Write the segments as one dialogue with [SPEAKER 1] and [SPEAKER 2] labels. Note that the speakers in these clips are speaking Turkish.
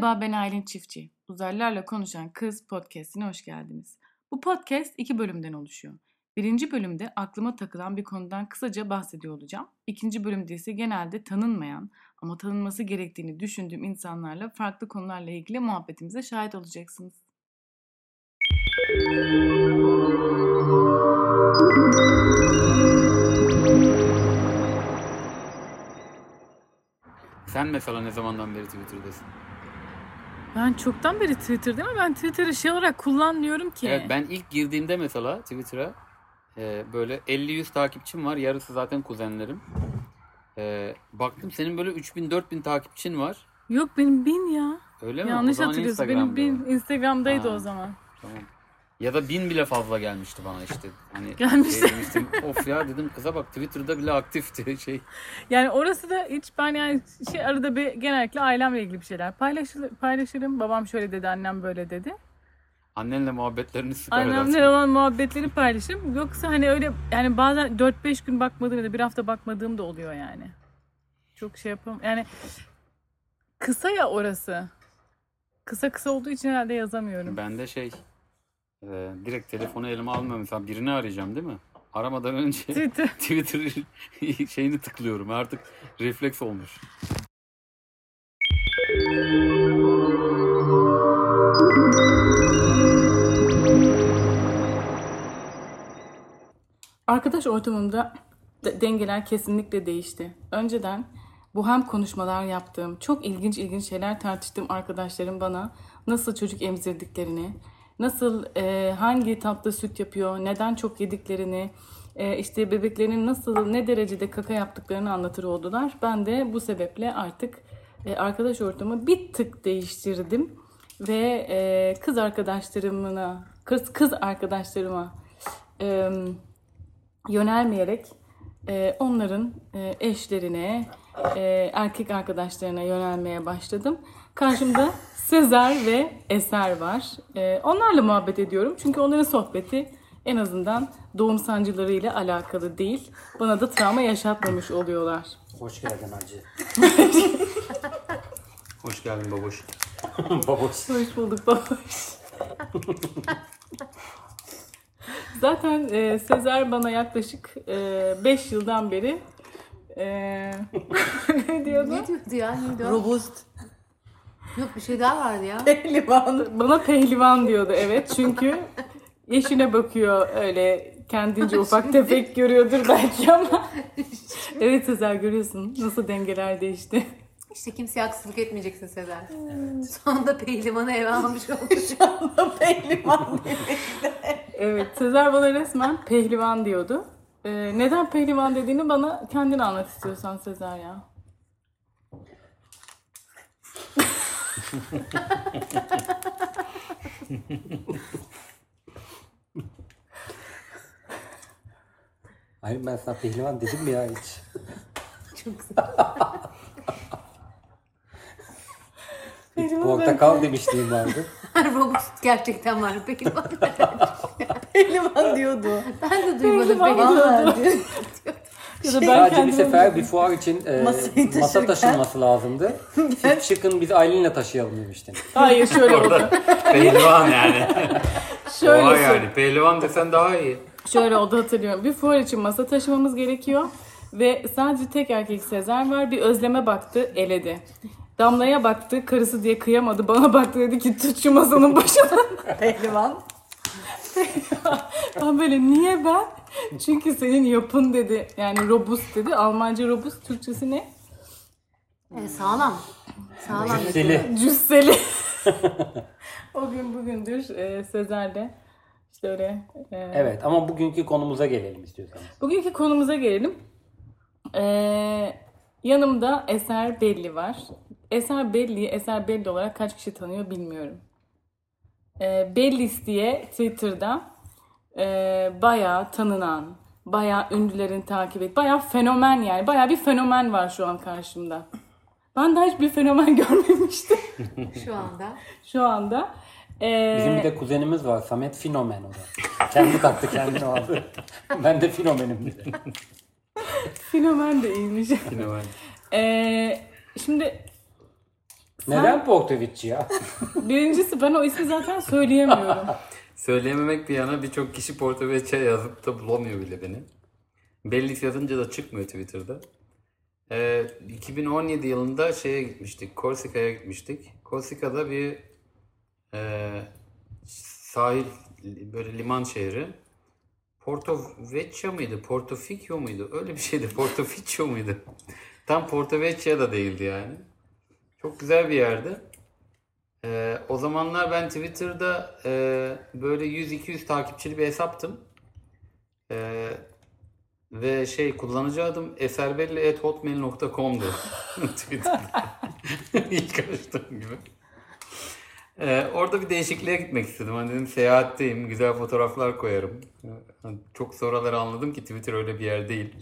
[SPEAKER 1] Merhaba ben Aylin Çiftçi. Uzaylılarla Konuşan Kız podcastine hoş geldiniz. Bu podcast iki bölümden oluşuyor. Birinci bölümde aklıma takılan bir konudan kısaca bahsediyor olacağım. İkinci bölümde ise genelde tanınmayan ama tanınması gerektiğini düşündüğüm insanlarla farklı konularla ilgili muhabbetimize şahit olacaksınız.
[SPEAKER 2] Sen mesela ne zamandan beri Twitter'dasın?
[SPEAKER 1] Ben çoktan beri Twitter'dayım ama ben Twitter'ı şey olarak kullanmıyorum ki.
[SPEAKER 2] Evet ben ilk girdiğimde mesela Twitter'a e, böyle 50-100 takipçim var. Yarısı zaten kuzenlerim. E, baktım senin böyle 3000-4000 takipçin var.
[SPEAKER 1] Yok benim bin ya.
[SPEAKER 2] Öyle mi?
[SPEAKER 1] Yanlış hatırlıyorsun. Benim bin. Instagram'daydı
[SPEAKER 2] Ha.
[SPEAKER 1] o zaman.
[SPEAKER 2] Tamam. Ya da bin bile fazla gelmişti bana işte. Hani
[SPEAKER 1] Gelmişti.
[SPEAKER 2] şey demiştim, of ya dedim kıza bak Twitter'da bile aktifti şey.
[SPEAKER 1] Yani orası da hiç ben yani şey arada bir genellikle ailemle ilgili bir şeyler paylaşır, paylaşırım. Babam şöyle dedi, annem böyle dedi.
[SPEAKER 2] Annenle muhabbetlerini süper
[SPEAKER 1] Annemle olan muhabbetleri paylaşırım. Yoksa hani öyle yani bazen 4-5 gün bakmadığım ya da bir hafta bakmadığım da oluyor yani. Çok şey yapam. Yani kısa ya orası. Kısa kısa olduğu için herhalde yazamıyorum.
[SPEAKER 2] Ben de şey e, direkt telefonu elime almıyorum. Mesela birini arayacağım değil mi? Aramadan önce
[SPEAKER 1] Twitter.
[SPEAKER 2] Şeyini tıklıyorum. Artık refleks olmuş.
[SPEAKER 1] Arkadaş ortamımda de- dengeler kesinlikle değişti. Önceden bu hem konuşmalar yaptığım, çok ilginç ilginç şeyler tartıştığım arkadaşlarım bana nasıl çocuk emzirdiklerini, nasıl e, hangi tatlı süt yapıyor, neden çok yediklerini, e, işte bebeklerinin nasıl ne derecede kaka yaptıklarını anlatır oldular. Ben de bu sebeple artık e, arkadaş ortamı bir tık değiştirdim ve e, kız arkadaşlarımına, kız kız arkadaşlarıma e, yönelmeyerek e, onların e, eşlerine, e, erkek arkadaşlarına yönelmeye başladım. Karşımda Sezer ve Eser var. E, onlarla muhabbet ediyorum çünkü onların sohbeti en azından doğum sancılarıyla alakalı değil. Bana da travma yaşatmamış oluyorlar.
[SPEAKER 3] Hoş geldin hacı.
[SPEAKER 2] Hoş geldin baboş.
[SPEAKER 3] Baboş.
[SPEAKER 1] Hoş bulduk babaş. Zaten e, Sezer bana yaklaşık 5 yıldan beri e, ne diyordu?
[SPEAKER 4] Ne diyordu ya? Neydi o?
[SPEAKER 1] Robust.
[SPEAKER 4] Yok bir şey daha vardı ya.
[SPEAKER 1] Pehlivan. Bana pehlivan diyordu evet çünkü yaşına bakıyor öyle kendince ufak tefek görüyordur belki ama. evet Sezer görüyorsun nasıl dengeler değişti.
[SPEAKER 4] İşte kimseye haksızlık etmeyeceksin Sezer. Sonunda pehlivanı eve almış olduk.
[SPEAKER 1] pehlivan Evet Sezer bana resmen pehlivan diyordu. Ee, neden pehlivan dediğini bana kendin anlat istiyorsan Sezer ya.
[SPEAKER 3] Hayır ben sana pehlivan dedim mi ya hiç?
[SPEAKER 4] Çok güzel.
[SPEAKER 3] Portakal demişliğim vardı.
[SPEAKER 4] Robust gerçekten var pehlivan.
[SPEAKER 1] Pehlivan diyordu.
[SPEAKER 4] Ben de duymadım
[SPEAKER 1] Pehlivan
[SPEAKER 4] pehlivan.
[SPEAKER 1] Ya da ben
[SPEAKER 3] Sadece bir sefer bir fuar için e,
[SPEAKER 5] Masayı
[SPEAKER 3] masa taşınması lazımdı. Siz çıkın biz Aylin'le taşıyalım demiştin.
[SPEAKER 1] Hayır şöyle oldu.
[SPEAKER 2] Pehlivan yani.
[SPEAKER 1] Şöyle
[SPEAKER 2] Oha yani. Pehlivan desen daha iyi.
[SPEAKER 1] Şöyle oldu hatırlıyorum. Bir fuar için masa taşımamız gerekiyor. Ve sadece tek erkek Sezer var. Bir Özlem'e baktı, eledi. Damla'ya baktı, karısı diye kıyamadı. Bana baktı dedi ki tut şu masanın başına.
[SPEAKER 5] Pehlivan.
[SPEAKER 1] ben böyle niye ben? Çünkü senin yapın dedi. Yani robust dedi. Almanca robust, Türkçesi ne?
[SPEAKER 4] E, sağlam. Sağlam.
[SPEAKER 3] Cüsseli.
[SPEAKER 1] Cüsseli. o gün bugündür e, Sezer'de. İşte öyle. e,
[SPEAKER 3] Evet ama bugünkü konumuza gelelim istiyorsanız.
[SPEAKER 1] Bugünkü konumuza gelelim. Ee, yanımda Eser Belli var. Eser Belli'yi Eser Belli olarak kaç kişi tanıyor bilmiyorum. Ee, Bellis diye Twitter'da e, bayağı tanınan, bayağı ünlülerin takip et, bayağı fenomen yani. Bayağı bir fenomen var şu an karşımda. Ben daha hiçbir fenomen görmemiştim
[SPEAKER 4] Şu anda.
[SPEAKER 1] şu anda. Ee,
[SPEAKER 3] Bizim bir de kuzenimiz var Samet Finomen o da. Kendi taktı kendine o adı. ben de Finomenim dedi.
[SPEAKER 1] fenomen de iyiymiş.
[SPEAKER 2] Fenomen.
[SPEAKER 1] Ee, şimdi
[SPEAKER 3] Neden Portovic ya?
[SPEAKER 1] Birincisi ben o ismi zaten söyleyemiyorum.
[SPEAKER 2] Söyleyememek bir yana birçok kişi Porto yazıp da bulamıyor bile beni. Belli yazınca da çıkmıyor Twitter'da. Ee, 2017 yılında şeye gitmiştik, Korsika'ya gitmiştik. Korsika'da bir e, sahil, böyle liman şehri. Porto Vecchio mıydı, Porto Ficchio muydu? Öyle bir şeydi, Porto Ficchio muydu? Tam Porto Vecchio da değildi yani. Çok güzel bir yerdi. Ee, o zamanlar ben Twitter'da e, böyle 100-200 takipçili bir hesaptım. Ee, ve şey kullanıcı adım eserbelli.hotmail.com'du Twitter'da. İlk açtığım gibi. Ee, orada bir değişikliğe gitmek istedim. Hani dedim seyahatteyim, güzel fotoğraflar koyarım. Ee, çok sonraları anladım ki Twitter öyle bir yer değil.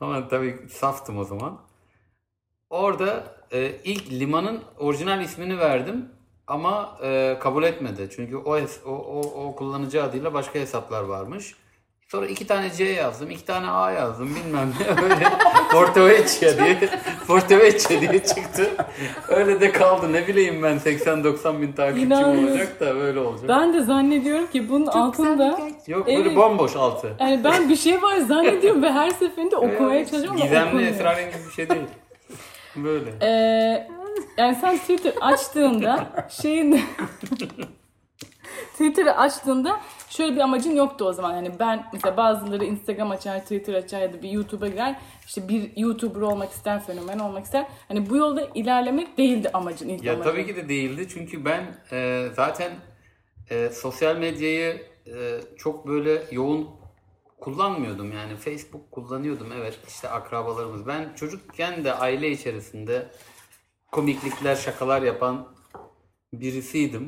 [SPEAKER 2] Ama tabii saftım o zaman. Orada e, ilk limanın orijinal ismini verdim ama e, kabul etmedi. Çünkü o, o, o, o kullanıcı adıyla başka hesaplar varmış. Sonra iki tane C yazdım, iki tane A yazdım bilmem ne öyle Portovecchio diye Portovecchio diye çıktı. Öyle de kaldı ne bileyim ben 80-90 bin takipçim
[SPEAKER 1] İnanmıyorum.
[SPEAKER 2] olacak da böyle olacak.
[SPEAKER 1] Ben de zannediyorum ki bunun altında
[SPEAKER 2] Yok böyle
[SPEAKER 1] Evet.
[SPEAKER 2] bomboş altı.
[SPEAKER 1] yani ben bir şey var zannediyorum ve her seferinde okumaya çalışıyorum ama
[SPEAKER 2] Gizemli esrarengiz bir şey değil. Böyle.
[SPEAKER 1] Ee, yani sen Twitter açtığında şeyin Twitter'ı açtığında şöyle bir amacın yoktu o zaman. Yani ben mesela bazıları Instagram açar, Twitter açar ya da bir YouTube'a girer. İşte bir YouTuber olmak ister, fenomen olmak ister. Hani bu yolda ilerlemek değildi amacın ilk
[SPEAKER 2] Ya
[SPEAKER 1] amacın.
[SPEAKER 2] tabii ki de değildi çünkü ben e, zaten e, sosyal medyayı e, çok böyle yoğun kullanmıyordum yani Facebook kullanıyordum evet işte akrabalarımız. Ben çocukken de aile içerisinde komiklikler, şakalar yapan birisiydim.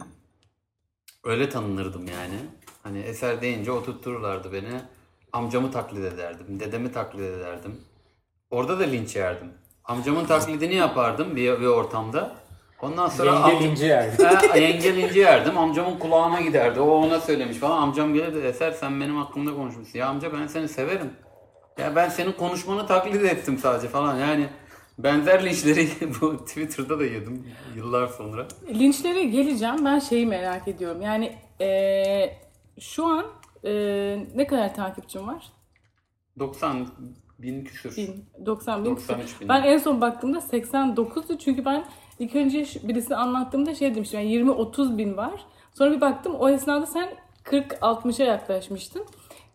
[SPEAKER 2] Öyle tanınırdım yani. Hani eser deyince oturttururlardı beni. Amcamı taklit ederdim, dedemi taklit ederdim. Orada da linç yerdim. Amcamın taklidini yapardım bir, bir ortamda. Ondan sonra
[SPEAKER 3] Yenge
[SPEAKER 2] amca-
[SPEAKER 3] linci yerdi.
[SPEAKER 2] Ha, yenge linci yerdim. Amcamın kulağına giderdi. O ona söylemiş falan. Amcam gelirdi. Eser sen benim hakkımda konuşmuşsun. Ya amca ben seni severim. Ya ben senin konuşmanı taklit ettim sadece falan. Yani benzer linçleri bu Twitter'da da yedim yıllar sonra.
[SPEAKER 1] Linçlere geleceğim. Ben şeyi merak ediyorum. Yani eee, şu an eee, ne kadar takipçim var?
[SPEAKER 2] 90 bin küsür.
[SPEAKER 1] Bin, 90 bin.
[SPEAKER 2] 93 bin.
[SPEAKER 1] Ben en son baktığımda 89'du çünkü ben ilk önce birisine anlattığımda şey demiştim yani 20-30 bin var. Sonra bir baktım o esnada sen 40-60'a yaklaşmıştın.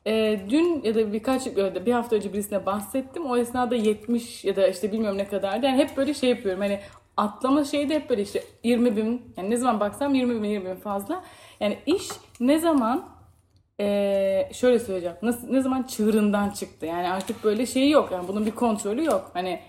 [SPEAKER 1] Ee, dün ya da birkaç öyle bir hafta önce birisine bahsettim. O esnada 70 ya da işte bilmiyorum ne kadardı. Yani hep böyle şey yapıyorum. Hani atlama şeyde hep böyle işte 20 bin yani ne zaman baksam 20 bin 20 bin fazla. Yani iş ne zaman ee, şöyle söyleyeceğim. Nasıl, ne zaman çığırından çıktı. Yani artık böyle şey yok. Yani bunun bir kontrolü yok. Hani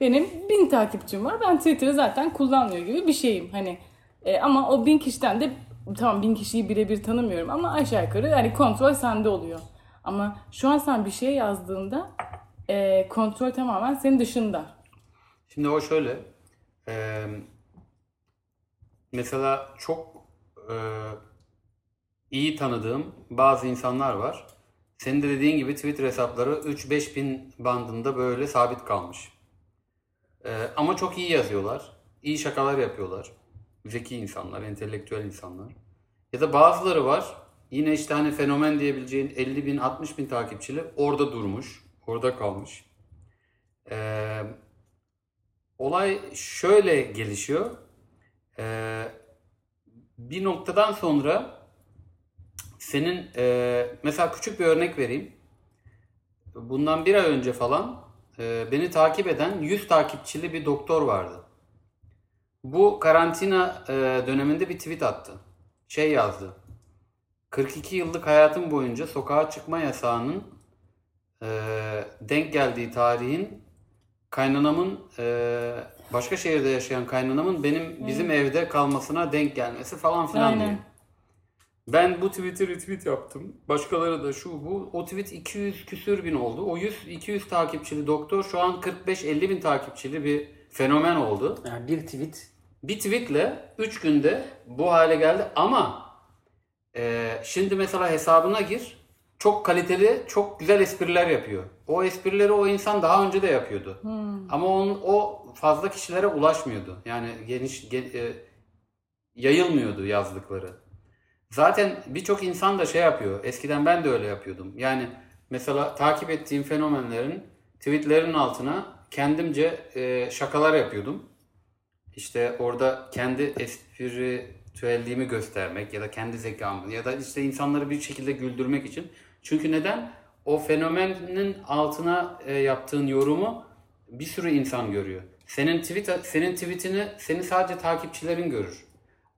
[SPEAKER 1] benim bin takipçim var. Ben Twitter'ı zaten kullanmıyor gibi bir şeyim. Hani e, ama o bin kişiden de tamam bin kişiyi birebir tanımıyorum ama aşağı yukarı yani kontrol sende oluyor. Ama şu an sen bir şey yazdığında e, kontrol tamamen senin dışında.
[SPEAKER 2] Şimdi o şöyle. e, mesela çok e, iyi tanıdığım bazı insanlar var. Senin de dediğin gibi Twitter hesapları 3-5 bin bandında böyle sabit kalmış. E, ama çok iyi yazıyorlar. iyi şakalar yapıyorlar. Zeki insanlar, entelektüel insanlar. Ya da bazıları var. Yine işte hani fenomen diyebileceğin 50 bin, 60 bin takipçili orada durmuş. Orada kalmış. Eee olay şöyle gelişiyor. Ee, bir noktadan sonra senin e, mesela küçük bir örnek vereyim. Bundan bir ay önce falan e, beni takip eden 100 takipçili bir doktor vardı. Bu karantina e, döneminde bir tweet attı. Şey yazdı. 42 yıllık hayatım boyunca sokağa çıkma yasağının e, denk geldiği tarihin kaynanamın e, başka şehirde yaşayan kaynanamın benim bizim evde kalmasına denk gelmesi falan filan
[SPEAKER 1] Aynen.
[SPEAKER 2] diyor. Ben bu tweet'i retweet yaptım. Başkaları da şu bu. O tweet 200 küsür bin oldu. O 100 200 takipçili doktor şu an 45-50 bin takipçili bir fenomen oldu.
[SPEAKER 3] Yani bir tweet
[SPEAKER 2] Bir tweetle 3 günde bu hale geldi ama e, şimdi mesela hesabına gir çok kaliteli, çok güzel espriler yapıyor. O esprileri o insan daha önce de yapıyordu. Ama onun, o fazla kişilere ulaşmıyordu. Yani geniş ge- e, yayılmıyordu yazdıkları. Zaten birçok insan da şey yapıyor. Eskiden ben de öyle yapıyordum. Yani mesela takip ettiğim fenomenlerin tweetlerinin altına kendimce e, şakalar yapıyordum. İşte orada kendi espritüelliğimi göstermek ya da kendi zekamı ya da işte insanları bir şekilde güldürmek için. Çünkü neden? O fenomenin altına e, yaptığın yorumu bir sürü insan görüyor. Senin tweet senin tweetini seni sadece takipçilerin görür.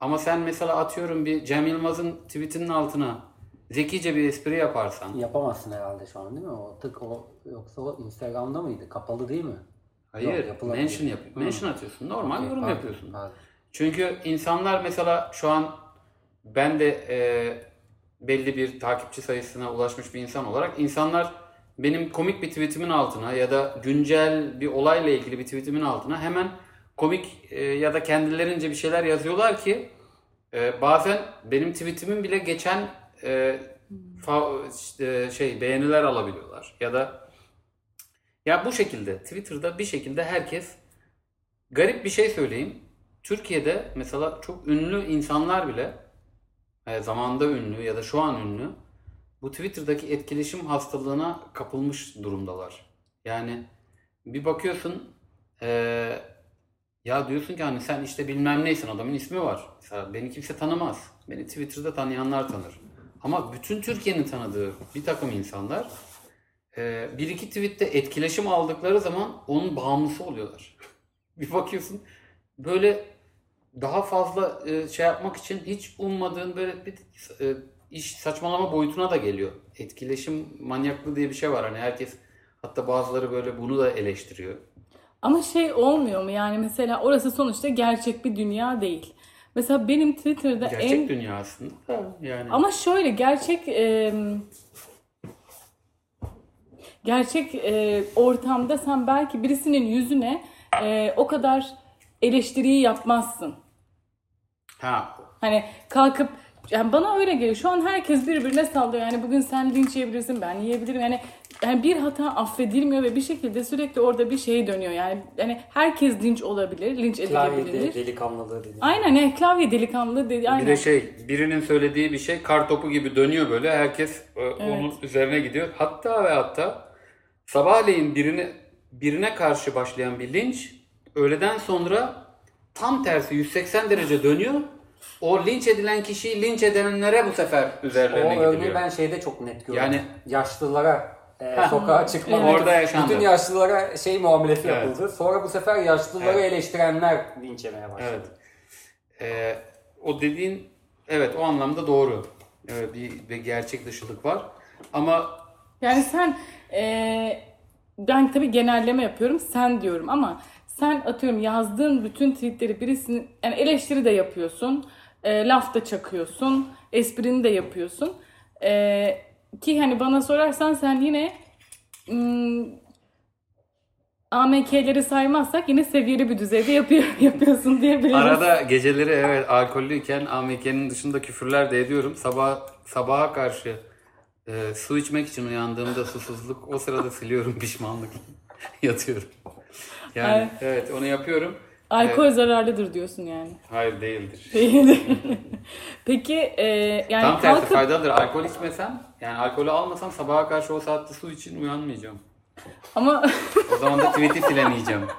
[SPEAKER 2] Ama sen mesela atıyorum bir Cem Yılmaz'ın tweetinin altına zekice bir espri yaparsan
[SPEAKER 3] Yapamazsın herhalde şu an değil mi? O tık o yoksa o Instagram'da mıydı? Kapalı değil mi?
[SPEAKER 2] hayır
[SPEAKER 3] Yok,
[SPEAKER 2] mention yap mention atıyorsun. Normal yorum
[SPEAKER 3] Pardon,
[SPEAKER 2] yapıyorsun.
[SPEAKER 3] pardon.
[SPEAKER 2] Çünkü insanlar mesela şu an ben de e, belli bir takipçi sayısına ulaşmış bir insan olarak insanlar benim komik bir tweetimin altına ya da güncel bir olayla ilgili bir tweetimin altına hemen komik e, ya da kendilerince bir şeyler yazıyorlar ki e, bazen benim tweetimin bile geçen e, fa- işte şey beğeniler alabiliyorlar ya da ya bu şekilde Twitter'da bir şekilde herkes garip bir şey söyleyeyim. Türkiye'de mesela çok ünlü insanlar bile e, zamanında ünlü ya da şu an ünlü bu Twitter'daki etkileşim hastalığına kapılmış durumdalar. Yani bir bakıyorsun e, ya diyorsun ki hani sen işte bilmem neysin adamın ismi var. Mesela beni kimse tanımaz. Beni Twitter'da tanıyanlar tanır. Ama bütün Türkiye'nin tanıdığı bir takım insanlar e, bir iki tweette etkileşim aldıkları zaman onun bağımlısı oluyorlar. bir bakıyorsun böyle daha fazla e, şey yapmak için hiç ummadığın böyle bir e, iş saçmalama boyutuna da geliyor. Etkileşim manyaklığı diye bir şey var. Hani herkes hatta bazıları böyle bunu da eleştiriyor.
[SPEAKER 1] Ama şey olmuyor mu yani mesela orası sonuçta gerçek bir dünya değil. Mesela benim Twitter'da
[SPEAKER 2] Gerçek
[SPEAKER 1] en
[SPEAKER 2] dünya aslında. Yani
[SPEAKER 1] Ama şöyle gerçek e, gerçek e, ortamda sen belki birisinin yüzüne e, o kadar eleştiriyi yapmazsın.
[SPEAKER 2] Ha
[SPEAKER 1] Hani kalkıp yani bana öyle geliyor. Şu an herkes birbirine sallıyor. Yani bugün sen linç yiyebilirsin, ben yiyebilirim. Yani yani bir hata affedilmiyor ve bir şekilde sürekli orada bir şey dönüyor. Yani yani herkes linç olabilir, linç
[SPEAKER 3] Klavyede
[SPEAKER 1] edilebilir.
[SPEAKER 3] delikanlılığı dedi.
[SPEAKER 1] Aynen ne klavye delikanlı dedi.
[SPEAKER 2] bir
[SPEAKER 1] Aynen.
[SPEAKER 2] de şey birinin söylediği bir şey kar topu gibi dönüyor böyle. Herkes e, onun üzerine gidiyor. Hatta ve hatta sabahleyin birine birine karşı başlayan bir linç öğleden sonra tam tersi 180 derece dönüyor. O linç edilen kişiyi linç edenlere bu sefer üzerlerine
[SPEAKER 3] O örneği ben şeyde çok net gördüm.
[SPEAKER 2] Yani-
[SPEAKER 3] yaşlılara e, sokağa çıkma.
[SPEAKER 2] Evet. Orada yaşandı.
[SPEAKER 3] Bütün yaşlılara şey muamelesi
[SPEAKER 2] Evet.
[SPEAKER 3] yapıldı. Sonra bu sefer yaşlıları
[SPEAKER 2] Evet.
[SPEAKER 3] eleştirenler linç yemeye başladı.
[SPEAKER 2] Evet. Ee, o dediğin evet o anlamda doğru. Evet, bir, bir gerçek dışılık var. Ama
[SPEAKER 1] Yani sen eee, ben tabii genelleme yapıyorum sen diyorum ama sen atıyorum yazdığın bütün tweetleri birisinin yani eleştiri de yapıyorsun, eee, laf da çakıyorsun, esprini de yapıyorsun. Eee, ki hani bana sorarsan sen yine ım, AMK'leri saymazsak yine seviyeli bir düzeyde yapıyor, yapıyorsun diyebiliriz.
[SPEAKER 2] arada geceleri evet alkollüyken AMK'nin dışında küfürler de ediyorum. Sabah sabaha karşı e, su içmek için uyandığımda susuzluk o sırada siliyorum pişmanlık. Yatıyorum. Yani
[SPEAKER 1] Evet.
[SPEAKER 2] evet onu yapıyorum.
[SPEAKER 1] Alkol zararlıdır diyorsun yani.
[SPEAKER 2] Hayır değildir.
[SPEAKER 1] Değil. Peki eee, yani
[SPEAKER 2] Tam tersi
[SPEAKER 1] kalkıp
[SPEAKER 2] faydalıdır. Alkol içmesem yani alkolü almasam sabaha karşı o saatte su için uyanmayacağım.
[SPEAKER 1] ama
[SPEAKER 2] O zaman da tweet'i silemeyeceğim.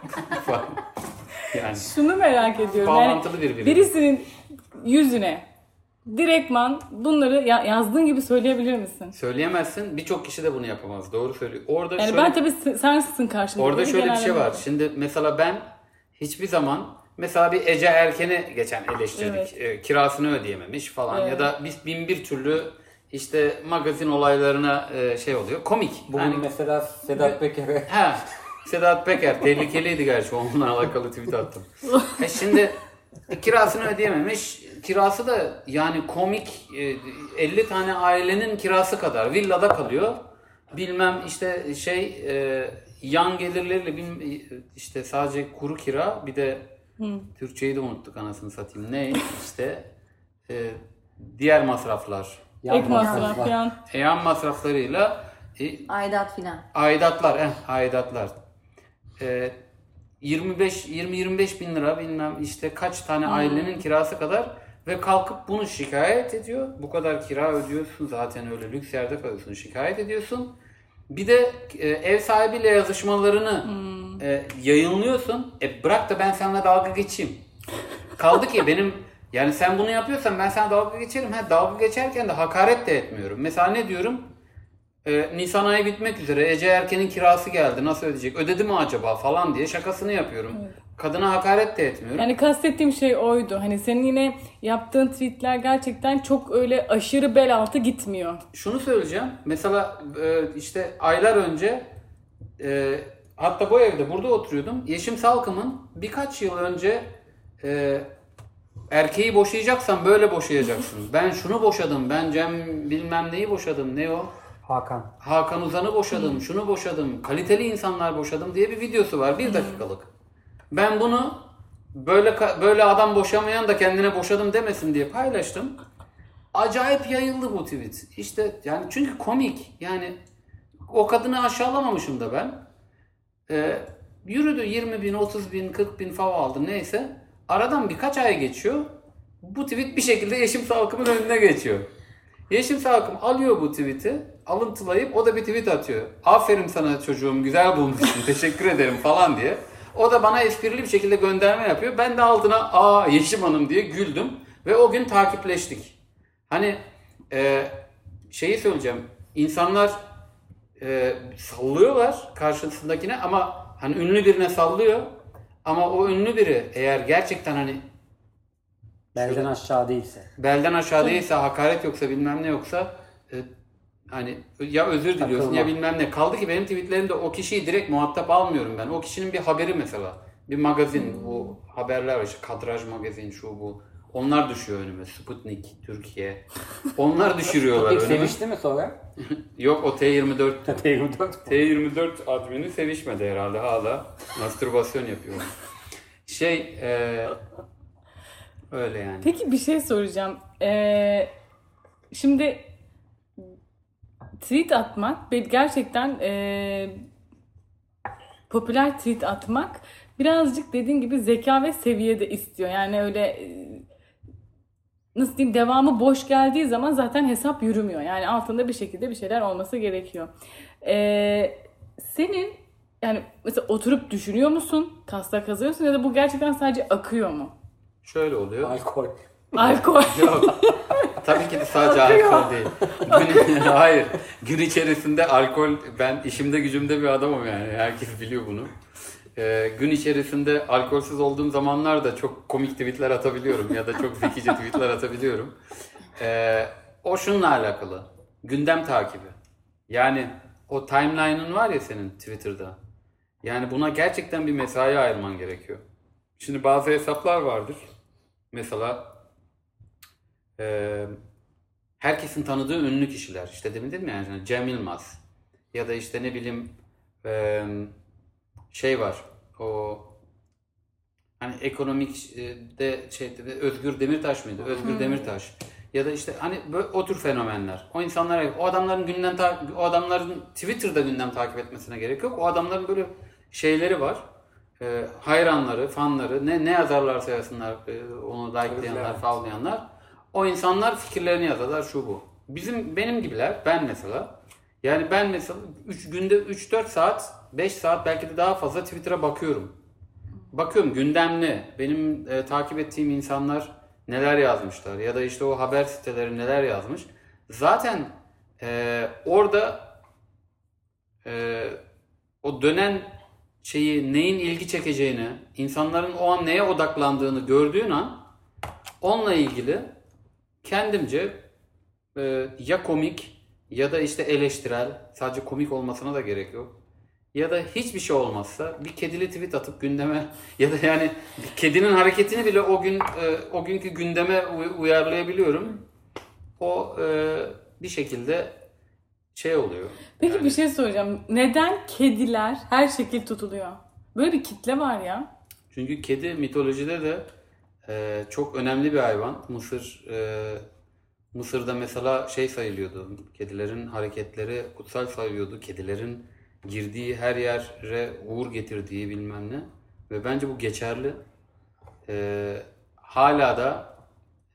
[SPEAKER 2] Yani
[SPEAKER 1] Şunu merak ediyorum.
[SPEAKER 2] Bağlantılı
[SPEAKER 1] yani
[SPEAKER 2] birbirine.
[SPEAKER 1] Birisinin yüzüne direktman bunları ya- yazdığın gibi söyleyebilir misin?
[SPEAKER 2] söyleyemezsin. Birçok kişi de bunu yapamaz. Doğru söylüyor. Orada
[SPEAKER 1] Yani
[SPEAKER 2] şöyle,
[SPEAKER 1] ben tabii s- sensin karşımda.
[SPEAKER 2] orada
[SPEAKER 1] Böyle
[SPEAKER 2] şöyle bir şey var. Şimdi mesela ben hiçbir zaman mesela bir Ece Erken'i geçen eleştirdik.
[SPEAKER 1] Evet.
[SPEAKER 2] E, kirasını ödeyememiş falan ya
[SPEAKER 1] Evet.
[SPEAKER 2] da biz bin bir türlü işte magazin olaylarına e, şey oluyor. Komik.
[SPEAKER 3] Bugün
[SPEAKER 2] Yani-
[SPEAKER 3] mesela Sedat Peker'e
[SPEAKER 2] Ha, Sedat Peker tehlikeliydi gerçi onunla alakalı tweet attım. e şimdi e, kirasını ödeyememiş. Kirası da yani komik e, 50 tane ailenin kirası kadar villada kalıyor. Bilmem işte şey e, yan gelirleriyle bilmem, işte sadece kuru kira bir de Türkçeyi de unuttuk anasını satayım. Ne işte e, diğer masraflar.
[SPEAKER 3] Yan
[SPEAKER 1] Ek masraf
[SPEAKER 3] masraflar.
[SPEAKER 1] yan.
[SPEAKER 2] Yan masraflarıyla e,
[SPEAKER 4] Aidat filan.
[SPEAKER 2] aidatlar, eh, aidatlar. E, 25 20-25 bin lira bilmem işte kaç tane ailenin kirası kadar ve kalkıp bunu şikayet ediyor. Bu kadar kira ödüyorsun zaten öyle lüks yerde kalıyorsun şikayet ediyorsun. Bir de e, ev sahibiyle yazışmalarını e, yayınlıyorsun. E bırak da ben seninle dalga geçeyim. Kaldı ki benim yani sen bunu yapıyorsan ben sana dalga geçerim. Ha, dalga geçerken de hakaret de etmiyorum. Mesela ne diyorum? Ee, Nisan ayı bitmek üzere. Ece Erken'in kirası geldi. Nasıl ödeyecek? Ödedi mi acaba falan diye şakasını yapıyorum. Kadına hakaret de etmiyorum.
[SPEAKER 1] Yani kastettiğim şey oydu. Hani senin yine yaptığın tweetler gerçekten çok öyle aşırı bel altı gitmiyor.
[SPEAKER 2] Şunu söyleyeceğim. Mesela e, işte aylar önce e, hatta bu evde burada oturuyordum. Yeşim Salkım'ın birkaç yıl önce e, erkeği boşayacaksan böyle boşayacaksın. Ben şunu boşadım. Ben Cem bilmem neyi boşadım. Ne o?
[SPEAKER 3] Hakan.
[SPEAKER 2] Hakan Uzan'ı boşadım, şunu boşadım, kaliteli insanlar boşadım diye bir videosu var. Bir dakikalık. Ben bunu böyle böyle adam boşamayan da kendine boşadım demesin diye paylaştım. Acayip yayıldı bu tweet. İşte yani çünkü komik. Yani o kadını aşağılamamışım da ben. Ee, yürüdü 20 bin, 30 bin, 40 bin fav aldı neyse. Aradan birkaç ay geçiyor. Bu tweet bir şekilde Yeşim Salkım'ın önüne geçiyor. Yeşim Salkım alıyor bu tweet'i, alıntılayıp o da bir tweet atıyor. Aferin sana çocuğum, güzel bulmuşsun, teşekkür ederim falan diye. O da bana esprili bir şekilde gönderme yapıyor. Ben de altına aa Yeşim Hanım diye güldüm. Ve o gün takipleştik. Hani e, şeyi söyleyeceğim. İnsanlar e, sallıyorlar karşısındakine ama hani ünlü birine sallıyor. Ama o ünlü biri eğer gerçekten hani
[SPEAKER 3] Belden aşağı değilse.
[SPEAKER 2] belden aşağı değilse hakaret yoksa bilmem ne yoksa e, hani ya özür diliyorsun
[SPEAKER 3] Takılma.
[SPEAKER 2] ya bilmem ne. Kaldı ki benim tweetlerimde o kişiyi direkt muhatap almıyorum ben. O kişinin bir haberi mesela. Bir magazin bu haberler var işte kadraj magazin şu bu. Onlar düşüyor önüme. Sputnik, Türkiye. Onlar düşürüyorlar
[SPEAKER 3] Peki
[SPEAKER 2] önüme.
[SPEAKER 3] sevişti mi sonra?
[SPEAKER 2] Yok o T24
[SPEAKER 3] T24.
[SPEAKER 2] T24 admini sevişmedi herhalde hala. Mastürbasyon yapıyor. Şey e, öyle yani.
[SPEAKER 1] Peki bir şey soracağım. Ee, şimdi tweet atmak gerçekten ee, popüler tweet atmak birazcık dediğin gibi zeka ve seviye de istiyor. Yani öyle ee, nasıl diyeyim devamı boş geldiği zaman zaten hesap yürümüyor. Yani altında bir şekilde bir şeyler olması gerekiyor. Ee, senin yani mesela oturup düşünüyor musun? Taslak kazıyorsun ya da bu gerçekten sadece akıyor mu?
[SPEAKER 2] Şöyle oluyor.
[SPEAKER 3] Alkol.
[SPEAKER 1] Alkol.
[SPEAKER 2] Yok. Tabii ki de sadece
[SPEAKER 1] Akıyor.
[SPEAKER 2] alkol değil. Gün, hayır. Gün içerisinde alkol, ben işimde gücümde bir adamım yani. Herkes biliyor bunu. Ee, gün içerisinde alkolsüz olduğum zamanlarda çok komik tweetler atabiliyorum ya da çok zekice tweetler atabiliyorum. Ee, o şununla alakalı. Gündem takibi. Yani o timeline'ın var ya senin Twitter'da. Yani buna gerçekten bir mesai ayırman gerekiyor. Şimdi bazı hesaplar vardır. Mesela eee, herkesin tanıdığı ünlü kişiler. İşte demin dedim ya yani Cem Yılmaz. Ya da işte ne bileyim eee, şey var. O hani ekonomik e, de şey de Özgür Demirtaş mıydı? Özgür Demirtaş. Ya da işte hani böyle o tür fenomenler. O insanlar o adamların gündem o adamların Twitter'da gündem takip etmesine gerek yok. O adamların böyle şeyleri var. Ee, hayranları, fanları ne ne yazarlarsa yazsınlar e, onu likelayanlar, favlayanlar. O insanlar fikirlerini yazarlar şu bu. Bizim benim gibiler ben mesela yani ben mesela 3 günde 3-4 saat 5 saat belki de daha fazla Twitter'a bakıyorum. Bakıyorum gündemli. Benim e, takip ettiğim insanlar neler yazmışlar ya da işte o haber siteleri neler yazmış. Zaten e, orada e, o dönen şeyi neyin ilgi çekeceğini, insanların o an neye odaklandığını gördüğün an onunla ilgili kendimce e, ya komik ya da işte eleştirel, sadece komik olmasına da gerek yok. Ya da hiçbir şey olmazsa bir kedili tweet atıp gündeme ya da yani kedinin hareketini bile o gün e, o günkü gündeme uy- uyarlayabiliyorum. O e, bir şekilde şey oluyor.
[SPEAKER 1] Peki bir şey soracağım. Neden kediler her şekil tutuluyor? Böyle bir kitle var ya.
[SPEAKER 2] Çünkü kedi mitolojide de e, çok önemli bir hayvan. Mısır e, Mısır'da mesela şey sayılıyordu. Kedilerin hareketleri kutsal sayılıyordu. Kedilerin girdiği her yere uğur getirdiği bilmem ne. Ve bence bu geçerli. Ee, hala da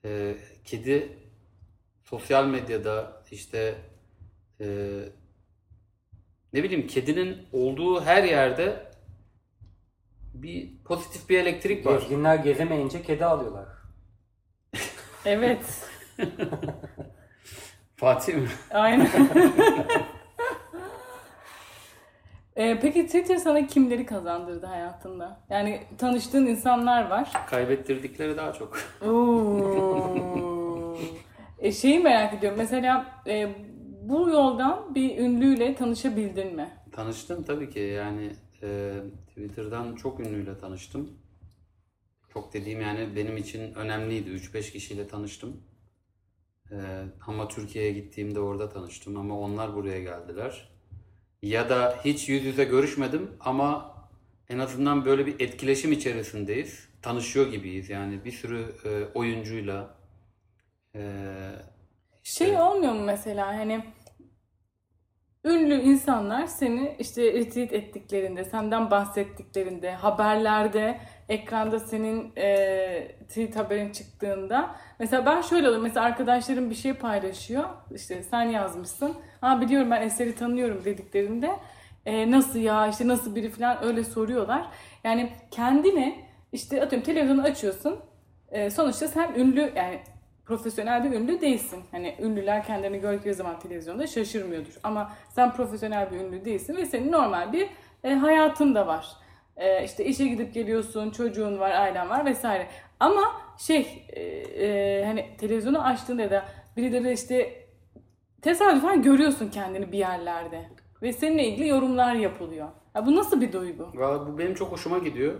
[SPEAKER 2] e, kedi sosyal medyada işte e, ne bileyim kedinin olduğu her yerde bir pozitif bir elektrik var.
[SPEAKER 3] Gezginler gezemeyince kedi alıyorlar.
[SPEAKER 1] Evet.
[SPEAKER 2] Fatih mi?
[SPEAKER 1] Aynen. Ee, peki Twitter sana kimleri kazandırdı hayatında? Yani tanıştığın insanlar var.
[SPEAKER 2] Kaybettirdikleri daha çok.
[SPEAKER 1] Oo. e, şeyi merak ediyorum. Mesela e, bu yoldan bir ünlüyle tanışabildin mi?
[SPEAKER 2] Tanıştım tabii ki yani e, Twitter'dan çok ünlüyle tanıştım. Çok dediğim yani benim için önemliydi. 3-5 kişiyle tanıştım. E, ama Türkiye'ye gittiğimde orada tanıştım ama onlar buraya geldiler. Ya da hiç yüz yüze görüşmedim ama en azından böyle bir etkileşim içerisindeyiz. Tanışıyor gibiyiz yani bir sürü e, oyuncuyla. E,
[SPEAKER 1] Şey olmuyor mu mesela hani ünlü insanlar seni işte retweet ettiklerinde, senden bahsettiklerinde, haberlerde, ekranda senin e, tweet haberin çıktığında mesela ben şöyle oluyorum mesela arkadaşlarım bir şey paylaşıyor işte sen yazmışsın ha biliyorum ben eseri tanıyorum dediklerinde e, nasıl ya işte nasıl biri falan öyle soruyorlar. Yani kendine işte atıyorum televizyonu açıyorsun e, sonuçta sen ünlü yani profesyonel bir ünlü değilsin. Hani ünlüler kendilerini gördükleri zaman televizyonda şaşırmıyordur. Ama sen profesyonel bir ünlü değilsin ve senin normal bir e, hayatın da var. E, işte işe gidip geliyorsun, çocuğun var, ailen var vesaire. Ama şey e, e, hani televizyonu açtığında ya da birileri işte tesadüfen görüyorsun kendini bir yerlerde. Ve seninle ilgili yorumlar yapılıyor. Ya bu nasıl bir duygu?
[SPEAKER 2] Valla bu benim çok hoşuma gidiyor.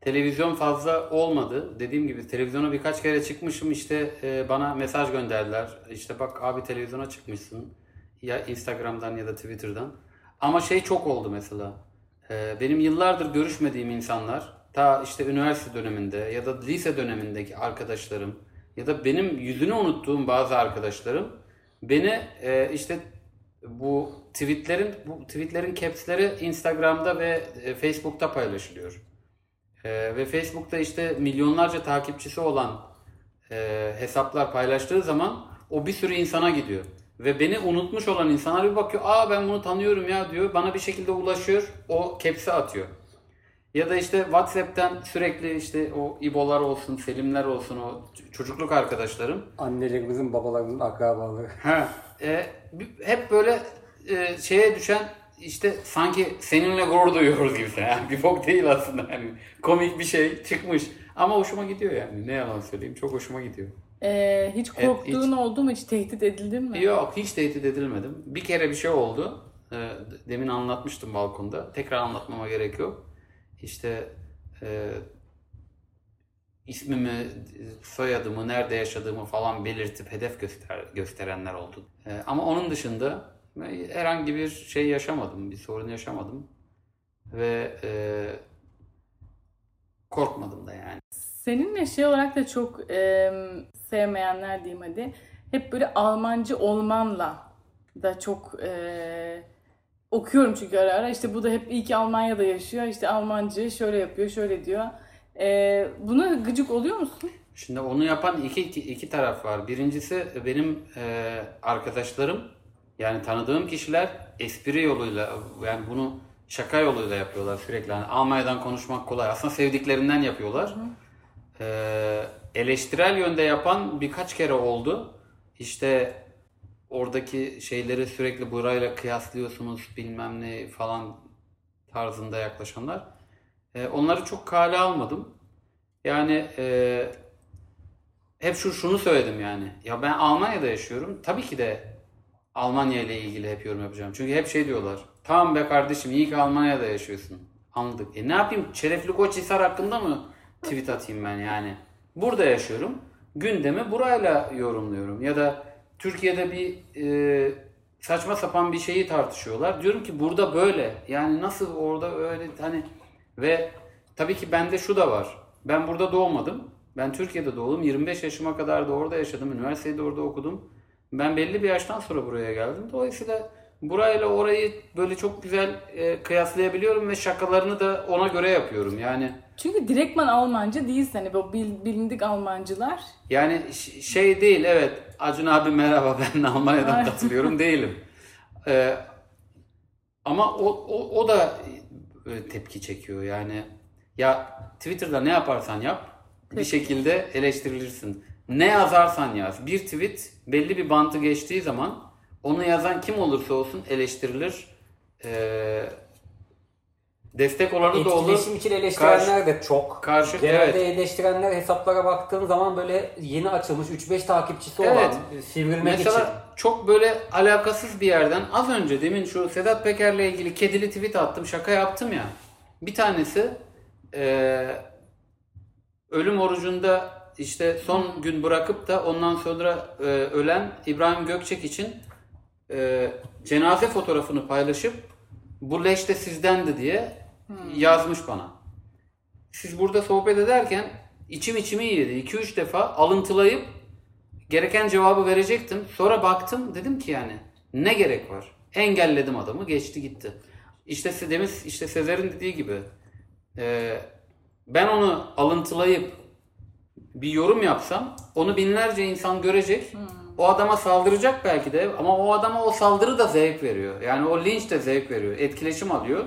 [SPEAKER 2] Televizyon fazla olmadı. Dediğim gibi televizyona birkaç kere çıkmışım işte e, bana mesaj gönderdiler. İşte bak abi televizyona çıkmışsın. Ya Instagram'dan ya da Twitter'dan. Ama şey çok oldu mesela. E, benim yıllardır görüşmediğim insanlar ta işte üniversite döneminde ya da lise dönemindeki arkadaşlarım ya da benim yüzünü unuttuğum bazı arkadaşlarım beni e, işte bu tweetlerin bu tweetlerin caps'leri Instagram'da ve e, Facebook'ta paylaşılıyor. Ee, ve Facebook'ta işte milyonlarca takipçisi olan e, hesaplar paylaştığı zaman o bir sürü insana gidiyor. Ve beni unutmuş olan insanlar bir bakıyor, aa ben bunu tanıyorum ya diyor. Bana bir şekilde ulaşıyor, o caps'i atıyor. Ya da işte WhatsApp'tan sürekli işte o İbolar olsun, Selimler olsun, o çocukluk arkadaşlarım.
[SPEAKER 3] Annelerimizin, babalarımızın akrabaları.
[SPEAKER 2] Ha, e, hep böyle e, şeye düşen işte sanki seninle gurur duyuyoruz gibi. Yani bir bok değil aslında. Yani komik bir şey çıkmış. Ama hoşuma gidiyor yani. Ne yalan söyleyeyim. Çok hoşuma gidiyor.
[SPEAKER 1] E, hiç
[SPEAKER 2] Evet,
[SPEAKER 1] korktuğun oldu mu? Hiç tehdit edildin mi?
[SPEAKER 2] Yok hiç tehdit edilmedim. Bir kere bir şey oldu. E, demin anlatmıştım balkonda. Tekrar anlatmama gerek yok. İşte e, ismimi, soyadımı, nerede yaşadığımı falan belirtip hedef göster gösterenler oldu. E, ama onun dışında herhangi bir şey yaşamadım, bir sorun yaşamadım ve e, korkmadım da yani.
[SPEAKER 1] Seninle şey olarak da çok e, sevmeyenler diyeyim hadi. Hep böyle Almancı olmanla da çok e, okuyorum çünkü ara ara. İşte bu da hep iyi ki Almanya'da yaşıyor. İşte Almancı şöyle yapıyor, şöyle diyor. E, buna gıcık oluyor musun?
[SPEAKER 2] Şimdi onu yapan iki, iki, iki taraf var. Birincisi benim e, arkadaşlarım yani tanıdığım kişiler espri yoluyla yani bunu şaka yoluyla yapıyorlar sürekli. Yani Almanya'dan konuşmak kolay. Aslında sevdiklerinden yapıyorlar. E, eleştirel yönde yapan birkaç kere oldu. İşte oradaki şeyleri sürekli burayla kıyaslıyorsunuz bilmem ne falan tarzında yaklaşanlar. E, onları çok kale almadım. Yani e, hep şu şunu söyledim yani. Ya ben Almanya'da yaşıyorum. Tabii ki de Almanya ile ilgili hep yorum yapacağım. Çünkü hep şey diyorlar. Tamam be kardeşim iyi ki Almanya'da yaşıyorsun. Anladık. E ne yapayım? Şerefli Koçhisar hakkında mı tweet atayım ben yani? Burada yaşıyorum. Gündemi burayla yorumluyorum. Ya da Türkiye'de bir e, saçma sapan bir şeyi tartışıyorlar. Diyorum ki burada böyle. Yani nasıl orada öyle hani ve tabii ki bende şu da var. Ben burada doğmadım. Ben Türkiye'de doğdum. 25 yaşıma kadar da orada yaşadım. Üniversiteyi de orada okudum. Ben belli bir yaştan sonra buraya geldim. Dolayısıyla burayla orayı böyle çok güzel e, kıyaslayabiliyorum ve şakalarını da ona göre yapıyorum. Yani
[SPEAKER 1] Çünkü direktman Almanca değilsin. Hani bu bil- bilindik Almancılar.
[SPEAKER 2] yani ş- şey değil evet Acun abi merhaba ben Almanya'dan katılıyorum değilim. Ee, ama o, o, o da e, tepki çekiyor yani. Ya Twitter'da ne yaparsan yap bir
[SPEAKER 1] Peki.
[SPEAKER 2] şekilde eleştirilirsin. Ne yazarsan yaz. Bir tweet belli bir bantı geçtiği zaman onu yazan kim olursa olsun eleştirilir. Ee, destek olanı da olur.
[SPEAKER 3] Etkileşim için eleştirenler de çok.
[SPEAKER 2] Karşı-
[SPEAKER 3] Genelde eleştirenler hesaplara baktığın zaman böyle yeni açılmış 3-5 takipçisi
[SPEAKER 2] Evet.
[SPEAKER 3] olan sivrilmek
[SPEAKER 2] Mesela
[SPEAKER 3] için.
[SPEAKER 2] çok böyle alakasız bir yerden az önce demin şu Sedat Peker'le ilgili kedili tweet attım şaka yaptım ya. Bir tanesi eee, ölüm orucunda işte son gün bırakıp da ondan sonra eee, ölen İbrahim Gökçek için eee, cenaze fotoğrafını paylaşıp bu leş de sizdendi diye yazmış bana. Siz burada sohbet ederken içim içimi yedi. 2-3 defa alıntılayıp gereken cevabı verecektim. Sonra baktım dedim ki yani ne gerek var? Engelledim adamı geçti gitti. İşte demin işte Sezer'in dediği gibi e, ben onu alıntılayıp bir yorum yapsam onu binlerce insan görecek. O adama saldıracak belki de ama o adama o saldırı da zevk veriyor. Yani o linç de zevk veriyor. Etkileşim alıyor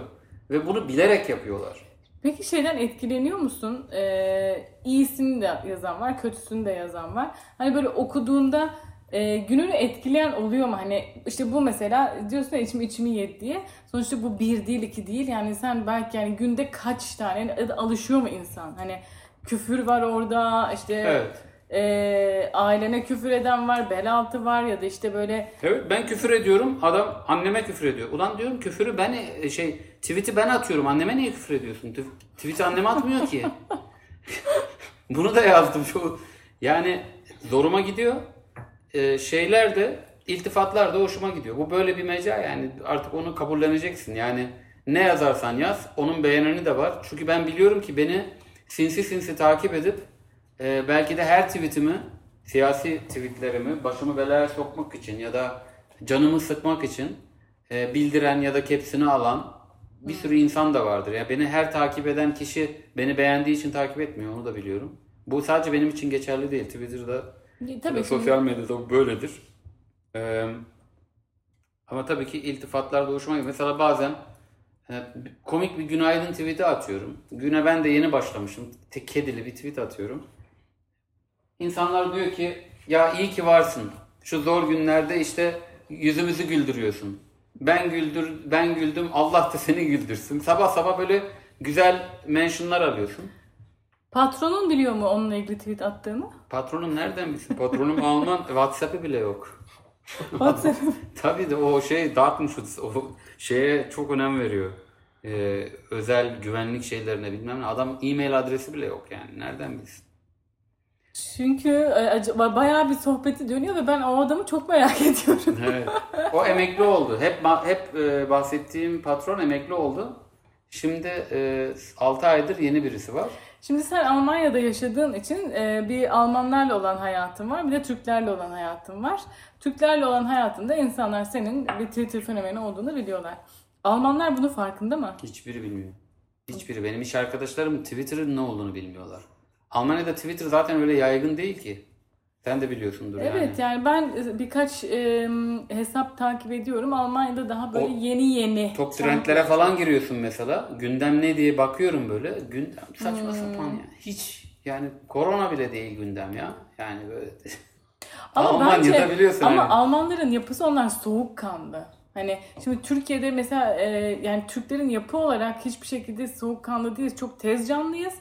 [SPEAKER 2] ve bunu bilerek yapıyorlar.
[SPEAKER 1] Peki şeyden etkileniyor musun? Ee, iyisini de yazan var, kötüsünü de yazan var. Hani böyle okuduğunda e, gününü etkileyen oluyor mu? Hani işte bu mesela diyorsun ya içimi içimi yedi diye. Sonuçta bu bir değil iki değil. Yani sen belki yani günde kaç tane alışıyor mu insan? Hani küfür var orada işte
[SPEAKER 2] Evet.
[SPEAKER 1] e, ailene küfür eden var, bel altı var ya da işte böyle
[SPEAKER 2] Evet ben küfür ediyorum. Adam anneme küfür ediyor. Ulan diyorum küfürü ben e, şey tweet'i ben atıyorum. Anneme niye küfür ediyorsun? Tw- Tweet'i anneme atmıyor ki. Bunu da yazdım şu. Yani zoruma gidiyor. Ee, şeyler de iltifatlar da hoşuma gidiyor. Bu böyle bir mecra yani artık onu kabulleneceksin. Yani ne yazarsan yaz onun beğeneni de var. Çünkü ben biliyorum ki beni sinsi sinsi takip edip e, belki de her tweetimi siyasi tweetlerimi başımı belaya sokmak için ya da canımı sıkmak için e, bildiren ya da kepsini alan bir sürü insan da vardır. Yani beni her takip eden kişi beni beğendiği için takip etmiyor onu da biliyorum. Bu sadece benim için geçerli değil. Twitter'da
[SPEAKER 1] tabii
[SPEAKER 2] ya
[SPEAKER 1] ki
[SPEAKER 2] sosyal medyada böyledir. Ee, ama tabii ki iltifatlar da hoşuma gidiyor. Mesela bazen e, komik bir günaydın tweet'i atıyorum. Güne ben de yeni başlamışım. Tek kedili bir tweet atıyorum. İnsanlar diyor ki ya iyi ki varsın. Şu zor günlerde işte yüzümüzü güldürüyorsun. Ben güldür ben güldüm Allah da seni güldürsün. Sabah sabah böyle güzel mentionlar alıyorsun.
[SPEAKER 1] Patronun biliyor mu onunla ilgili tweet attığını?
[SPEAKER 2] Patronum nereden bilsin? Patronum Alman WhatsApp'ı bile yok. Tabii de o şey Datenschutz o şeye çok önem veriyor. Ee, özel güvenlik şeylerine bilmem ne. Adam e-mail adresi bile yok yani. Nereden bilsin?
[SPEAKER 1] Çünkü e, acaba bayağı bir sohbeti dönüyor ve ben o adamı çok merak ediyorum.
[SPEAKER 2] Evet. O emekli oldu. Hep hep e, bahsettiğim patron emekli oldu. Şimdi e, 6 aydır yeni birisi var.
[SPEAKER 1] Şimdi sen Almanya'da yaşadığın için e, bir Almanlarla olan hayatın var, bir de Türklerle olan hayatın var. Türklerle olan hayatında insanlar senin bir Twitter fenomeni olduğunu biliyorlar. Almanlar bunun farkında mı?
[SPEAKER 2] Hiçbiri bilmiyor. Hiçbiri. Benim iş arkadaşlarım Twitter'ın ne olduğunu bilmiyorlar. Almanya'da Twitter zaten öyle yaygın değil ki. Sen de biliyorsundur yani.
[SPEAKER 1] Evet yani ben birkaç e, hesap takip ediyorum. Almanya'da daha böyle
[SPEAKER 2] O
[SPEAKER 1] yeni yeni.
[SPEAKER 2] Top trendlere falan giriyorsun mesela. Gündem ne diye bakıyorum böyle. Gündem saçma
[SPEAKER 1] Hmm.
[SPEAKER 2] sapan ya. Hiç yani korona bile değil gündem ya. Yani böyle.
[SPEAKER 1] Ama
[SPEAKER 2] Almanya'da
[SPEAKER 1] bence,
[SPEAKER 2] biliyorsun
[SPEAKER 1] Ama
[SPEAKER 2] yani.
[SPEAKER 1] Almanların yapısı onlar soğukkanlı. Hani şimdi Türkiye'de mesela e, yani Türklerin yapı olarak hiçbir şekilde soğukkanlı değiliz. Çok tez canlıyız.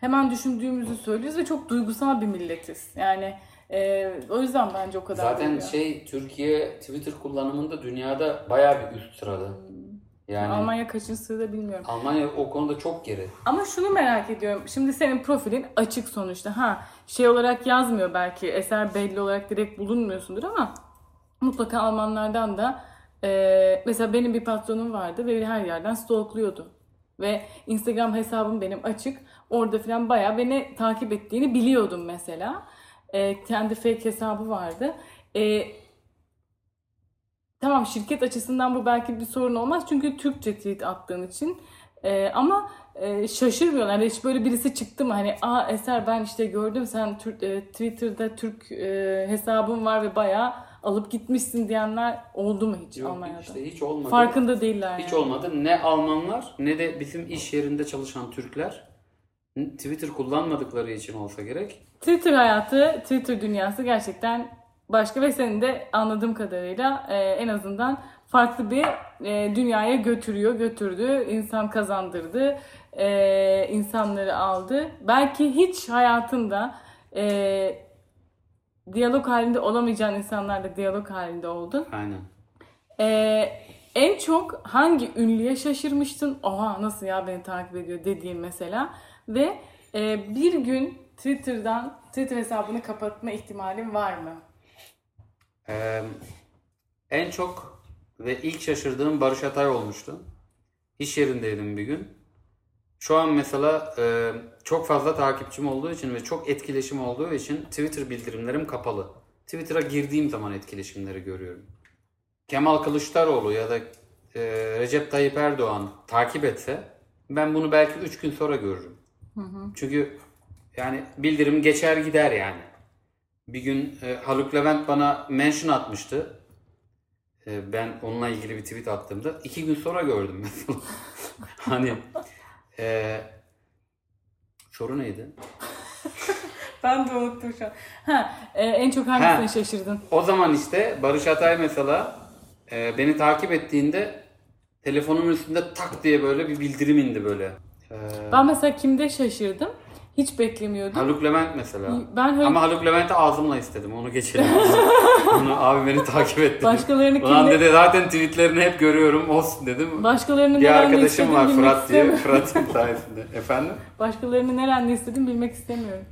[SPEAKER 1] Hemen düşündüğümüzü söylüyoruz ve çok duygusal bir milletiz. Yani e, o yüzden bence o kadar
[SPEAKER 2] Zaten
[SPEAKER 1] geliyor.
[SPEAKER 2] şey Türkiye Twitter kullanımında dünyada bayağı bir üst sırada. Yani Almanya,
[SPEAKER 1] Almanya kaçıncı sırada bilmiyorum.
[SPEAKER 2] o konuda çok geri.
[SPEAKER 1] Ama şunu merak ediyorum. Şimdi senin profilin açık sonuçta. Ha şey olarak yazmıyor belki. Eser belli olarak direkt bulunmuyorsundur ama mutlaka Almanlardan da e, mesela benim bir patronum vardı ve beni her yerden stalkluyordu. Ve Instagram hesabım benim açık. Orada falan bayağı beni takip ettiğini biliyordum mesela. Ee, kendi fake hesabı vardı. Ee, tamam şirket açısından bu belki bir sorun olmaz. Çünkü Türkçe tweet attığın için. Ee, ama e, şaşırmıyorlar. Yani hiç böyle birisi çıktı mı? Hani aa Eser ben işte gördüm sen Türk, e, Twitter'da Türk e, hesabın var ve bayağı alıp gitmişsin diyenler oldu mu hiç
[SPEAKER 2] Yok,
[SPEAKER 1] Almanya'da?
[SPEAKER 2] işte hiç olmadı.
[SPEAKER 1] Farkında değiller
[SPEAKER 2] Hiç
[SPEAKER 1] yani.
[SPEAKER 2] olmadı. Ne Almanlar ne de bizim iş yerinde çalışan Türkler Twitter kullanmadıkları için olsa gerek.
[SPEAKER 1] Twitter hayatı, Twitter dünyası gerçekten başka ve senin de anladığım kadarıyla e, en azından farklı bir e, dünyaya götürüyor, götürdü, insan kazandırdı, e, insanları aldı. Belki hiç hayatında e, diyalog halinde olamayacağın insanlarla diyalog halinde oldun.
[SPEAKER 2] Aynen.
[SPEAKER 1] Ee, en çok hangi ünlüye şaşırmıştın? Oha nasıl ya beni takip ediyor dediğin mesela. Ve e, bir gün Twitter'dan Twitter hesabını kapatma ihtimalin var mı?
[SPEAKER 2] Ee, en çok ve ilk şaşırdığım Barış Atay olmuştu. İş yerindeydim bir gün. Şu an mesela e, çok fazla takipçim olduğu için ve çok etkileşim olduğu için Twitter bildirimlerim kapalı. Twitter'a girdiğim zaman etkileşimleri görüyorum. Kemal Kılıçdaroğlu ya da e, Recep Tayyip Erdoğan takip etse ben bunu belki 3 gün sonra görürüm. Çünkü yani bildirim geçer gider yani. Bir gün e, Haluk Levent bana mention atmıştı. E, ben onunla ilgili bir tweet attığımda iki gün sonra gördüm mesela. hani e, soru neydi?
[SPEAKER 1] Ben de unuttum şu an. Ha, e, en çok hangisine
[SPEAKER 2] Ha.
[SPEAKER 1] şaşırdın?
[SPEAKER 2] O zaman işte Barış Atay mesela e, beni takip ettiğinde telefonumun üstünde tak diye böyle bir bildirim indi böyle. E,
[SPEAKER 1] Ben mesela kimde şaşırdım? Hiç beklemiyordum.
[SPEAKER 2] Haluk Levent mesela.
[SPEAKER 1] Ben Haluk-
[SPEAKER 2] Ama Haluk Levent'i ağzımla istedim. Onu geçelim. Onu abi beni takip etti.
[SPEAKER 1] Başkalarını
[SPEAKER 2] Ulan
[SPEAKER 1] kimle-
[SPEAKER 2] dedi zaten tweetlerini hep görüyorum. Olsun dedim.
[SPEAKER 1] Başkalarını
[SPEAKER 2] bir arkadaşım var Fırat diye. Fırat'ın sayesinde. Efendim?
[SPEAKER 1] Başkalarını nerede istedim bilmek istemiyorum.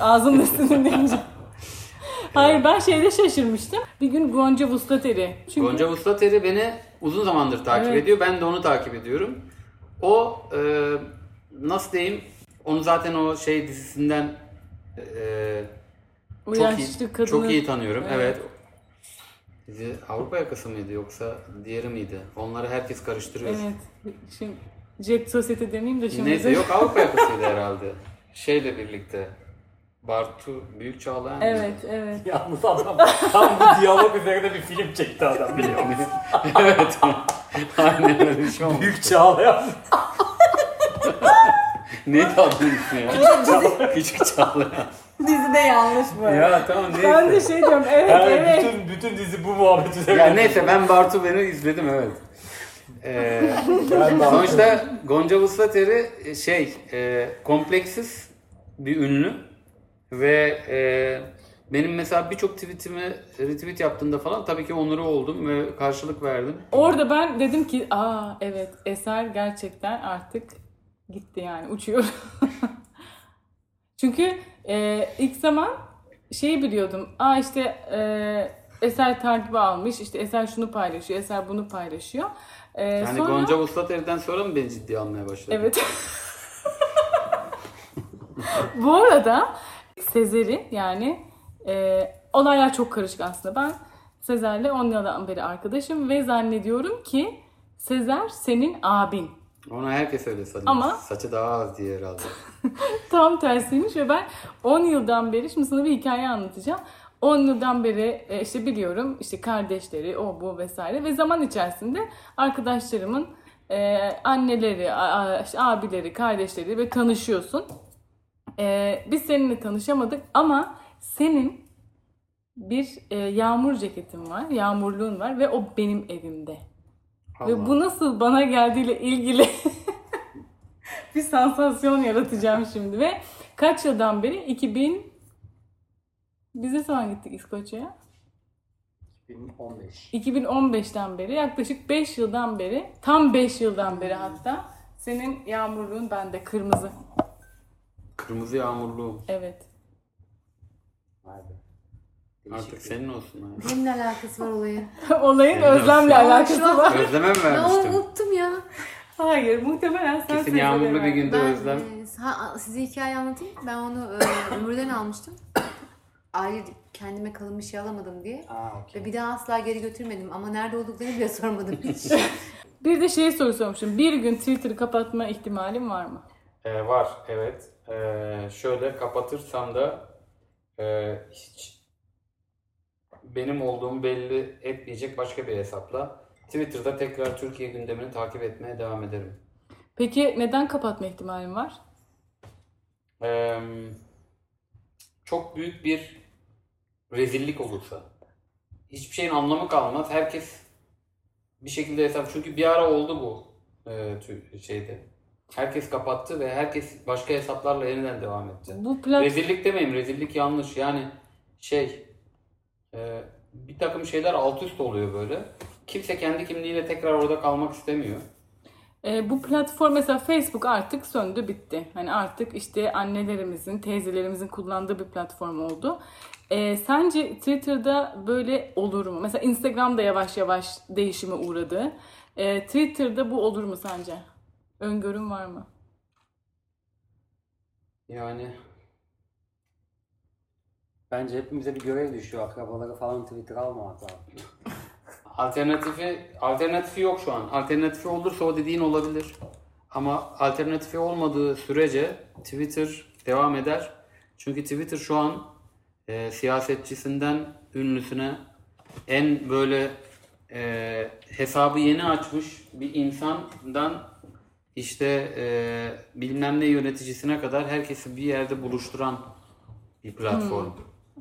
[SPEAKER 1] Ağzımla istedim deyince. Hayır ben şeyde şaşırmıştım. Bir gün Gonca Vustateri. Çünkü
[SPEAKER 2] Gonca Vustateri beni uzun zamandır takip
[SPEAKER 1] Evet.
[SPEAKER 2] ediyor. Ben de onu takip ediyorum. O e, nasıl diyeyim? Onu zaten o şey dizisinden e,
[SPEAKER 1] o
[SPEAKER 2] çok
[SPEAKER 1] yaşlı
[SPEAKER 2] iyi,
[SPEAKER 1] kadını...
[SPEAKER 2] çok iyi tanıyorum.
[SPEAKER 1] Evet.
[SPEAKER 2] Evet. Avrupa yakası mıydı yoksa diğeri miydi? Onları herkes karıştırıyor.
[SPEAKER 1] Evet. Şimdi Jet Society demeyeyim de şimdi.
[SPEAKER 2] Neyse yok Avrupa yakasıydı herhalde. Şeyle birlikte. Bartu Büyük Çağlayan. mıydı?
[SPEAKER 1] Evet, evet.
[SPEAKER 3] Yalnız adam tam bu diyalog üzerine bir film çekti adam biliyor musun?
[SPEAKER 2] evet. Aynen öyle bir şey oldu.
[SPEAKER 3] Büyük çağlayan.
[SPEAKER 2] Neydi adının ismi ya? Küçük Çağlayan.
[SPEAKER 1] Dizide yanlış bu.
[SPEAKER 2] ya tamam neyse.
[SPEAKER 1] Ben de şey diyorum evet
[SPEAKER 3] Yani
[SPEAKER 1] evet.
[SPEAKER 3] bütün bütün dizi bu muhabbet üzerine.
[SPEAKER 2] Ya neyse ben Bartu beni izledim evet. Ee, sonuçta Gonca Vuslateri e, şey e, kompleksiz bir ünlü ve e, benim mesela birçok tweetimi retweet yaptığında falan tabii ki onuru oldum ve karşılık verdim.
[SPEAKER 1] Orada ben dedim ki aa evet Eser gerçekten artık gitti yani uçuyor. Çünkü e, ilk zaman şeyi biliyordum. Aa işte e, Eser takibi almış. işte Eser şunu paylaşıyor. Eser bunu paylaşıyor. E,
[SPEAKER 2] Yani
[SPEAKER 1] sonra...
[SPEAKER 2] Gonca Vuslateri'den sonra mı beni ciddiye almaya başladın?
[SPEAKER 1] Evet. Bu arada Sezer'i yani e, olaylar çok karışık aslında. Ben Sezer'le 10 yıldan beri arkadaşım ve zannediyorum ki Sezer senin abin.
[SPEAKER 2] Onu herkes öyle sanıyor.
[SPEAKER 1] Ama-
[SPEAKER 2] Saçı daha az diye herhalde.
[SPEAKER 1] Tam tersiymiş ve ben 10 yıldan beri şimdi sana bir hikaye anlatacağım. 10 yıldan beri e, işte biliyorum işte kardeşleri o bu vesaire ve zaman içerisinde arkadaşlarımın e, anneleri, a- işte abileri, kardeşleri ve tanışıyorsun. E, biz seninle tanışamadık ama senin bir e, yağmur ceketin var, yağmurluğun var ve o benim evimde. Ve
[SPEAKER 2] Allah.
[SPEAKER 1] bu nasıl bana geldiğiyle ilgili bir sansasyon yaratacağım şimdi ve kaç yıldan beri 2000 biz ne zaman gittik İskoçya'ya?
[SPEAKER 3] 2015.
[SPEAKER 1] 2015'ten beri yaklaşık 5 yıldan beri tam 5 yıldan beri hatta senin yağmurluğun bende kırmızı.
[SPEAKER 2] Kırmızı yağmurlu.
[SPEAKER 1] Evet.
[SPEAKER 3] Vay be.
[SPEAKER 2] Artık senin olsun. ha.
[SPEAKER 4] Benimle alakası var olayın.
[SPEAKER 1] Olayın
[SPEAKER 2] Evet.
[SPEAKER 1] özlemle
[SPEAKER 2] Ya,
[SPEAKER 1] alakası
[SPEAKER 4] şu an-
[SPEAKER 1] var.
[SPEAKER 2] Özleme mi
[SPEAKER 4] Ya
[SPEAKER 2] vermiştim?
[SPEAKER 4] unuttum ya.
[SPEAKER 1] Hayır muhtemelen sen
[SPEAKER 2] Kesin yağmurlu bir günde
[SPEAKER 4] Ben
[SPEAKER 2] Özlem.
[SPEAKER 4] e, ha- size hikaye anlatayım. Ben onu e, Ömür'den almıştım. Aile kendime kalın bir şey alamadım diye.
[SPEAKER 3] Aa, okey.
[SPEAKER 4] Ve bir daha asla geri götürmedim. Ama nerede olduklarını bile sormadım hiç.
[SPEAKER 1] Bir de şey soru sormuşum. Bir gün Twitter'ı kapatma ihtimalim var mı?
[SPEAKER 2] Ee, var evet. Ee, şöyle kapatırsam da e, hiç benim olduğumu belli etmeyecek başka bir hesapla Twitter'da tekrar Türkiye gündemini takip etmeye devam ederim.
[SPEAKER 1] Peki neden kapatma ihtimalim var?
[SPEAKER 2] Ee, çok büyük bir rezillik olursa hiçbir şeyin anlamı kalmaz. Herkes bir şekilde hesap çünkü bir ara oldu bu e, şeyde. Herkes kapattı ve herkes başka hesaplarla yeniden devam etti.
[SPEAKER 1] Bu plat
[SPEAKER 2] Rezillik demeyeyim, rezillik yanlış. Yani şey, e, bir takım şeyler alt üst oluyor böyle. Kimse kendi kimliğiyle tekrar orada kalmak istemiyor.
[SPEAKER 1] e, bu platform mesela Facebook artık söndü bitti. Hani artık işte annelerimizin, teyzelerimizin kullandığı bir platform oldu. E, sence Twitter'da böyle olur mu? Mesela Instagram da yavaş yavaş değişime uğradı. E, Twitter'da bu olur mu sence? Öngörün var mı?
[SPEAKER 2] Yani
[SPEAKER 3] Bence hepimize bir görev düşüyor. Akrabaları falan Twitter almamak lazım.
[SPEAKER 2] alternatifi alternatifi yok şu an. Alternatifi olursa o dediğin olabilir. Ama alternatifi olmadığı sürece Twitter devam eder. Çünkü Twitter şu an e, siyasetçisinden ünlüsüne en böyle e, hesabı yeni açmış bir insandan işte e, bilmem ne yöneticisine kadar herkesi bir yerde buluşturan bir platform.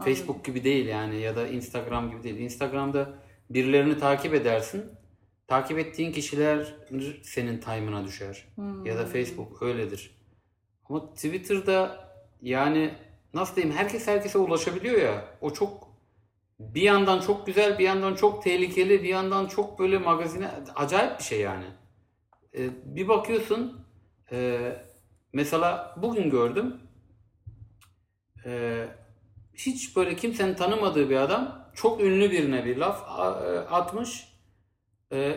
[SPEAKER 2] Facebook gibi değil yani ya da Instagram gibi değil. Instagram'da birilerini takip edersin. Takip ettiğin kişiler senin time'ına düşer. Ya da Facebook öyledir. Ama Twitter'da yani nasıl diyeyim herkes herkese ulaşabiliyor ya. O çok bir yandan çok güzel, bir yandan çok tehlikeli, bir yandan çok böyle magazine acayip bir şey yani. Ee, bir bakıyorsun e, mesela bugün gördüm e, hiç böyle kimsenin tanımadığı bir adam çok ünlü birine bir laf e, atmış. E,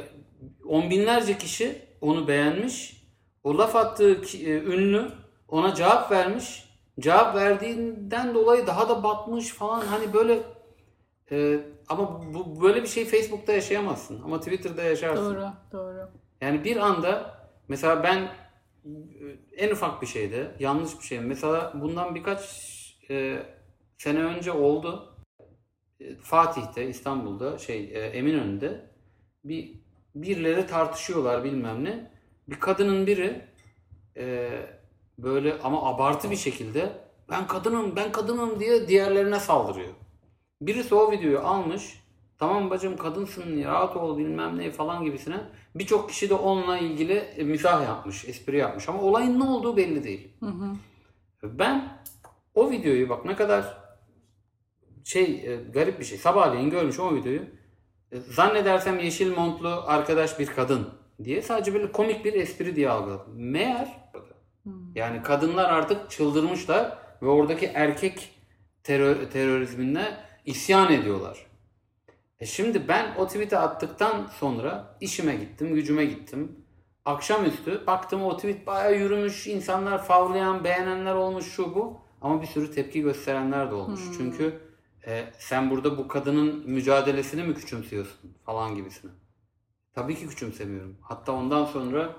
[SPEAKER 2] on binlerce kişi onu beğenmiş. O laf attığı e, ünlü ona cevap vermiş. Cevap verdiğinden dolayı daha da batmış falan hani böyle e, ama bu böyle bir şey Facebook'ta yaşayamazsın ama Twitter'da yaşarsın.
[SPEAKER 1] Doğru, doğru.
[SPEAKER 2] Yani bir anda mesela ben en ufak bir şeyde yanlış bir şey. Mesela bundan birkaç e, sene önce oldu. E, Fatih'te İstanbul'da şey e, Eminönü'nde bir birileri tartışıyorlar bilmem ne. Bir kadının biri e, böyle ama abartı bir şekilde ben kadınım ben kadınım diye diğerlerine saldırıyor. Birisi o videoyu almış. Tamam bacım kadınsın rahat ol bilmem ne falan gibisine. Birçok kişi de onunla ilgili e, mizah yapmış, espri yapmış ama olayın ne olduğu belli değil. Ben o videoyu bak ne kadar şey e, garip bir şey. Sabahleyin görmüşüm o videoyu. E, Zannedersem yeşil montlu arkadaş bir kadın diye sadece böyle komik bir espri diye algıladım. Meğer yani kadınlar artık çıldırmışlar ve oradaki erkek terör, terörizmine isyan ediyorlar. E şimdi ben o tweet'i attıktan sonra işime gittim, gücüme gittim. Akşamüstü baktım o tweet bayağı yürümüş, insanlar favlayan, beğenenler olmuş şu bu. Ama bir sürü tepki gösterenler de olmuş. Çünkü e, sen burada bu kadının mücadelesini mi küçümsüyorsun falan gibisine. Tabii ki küçümsemiyorum. Hatta ondan sonra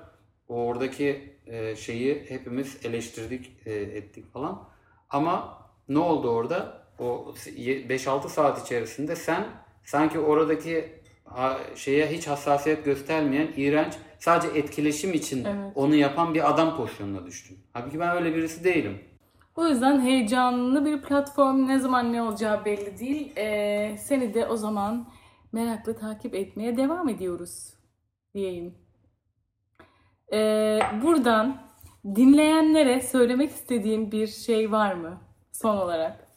[SPEAKER 2] o oradaki e, şeyi hepimiz eleştirdik, e, ettik falan. Ama ne oldu orada? O 5-6 saat içerisinde sen sanki oradaki şeye hiç hassasiyet göstermeyen, iğrenç, sadece etkileşim için
[SPEAKER 1] Evet.
[SPEAKER 2] onu yapan bir adam pozisyonuna düştün. Halbuki ben öyle birisi değilim.
[SPEAKER 1] O yüzden heyecanlı bir platform ne zaman ne olacağı belli değil. Ee, seni de o zaman merakla takip etmeye devam ediyoruz diyeyim. Ee, buradan dinleyenlere söylemek istediğim bir şey var mı son olarak?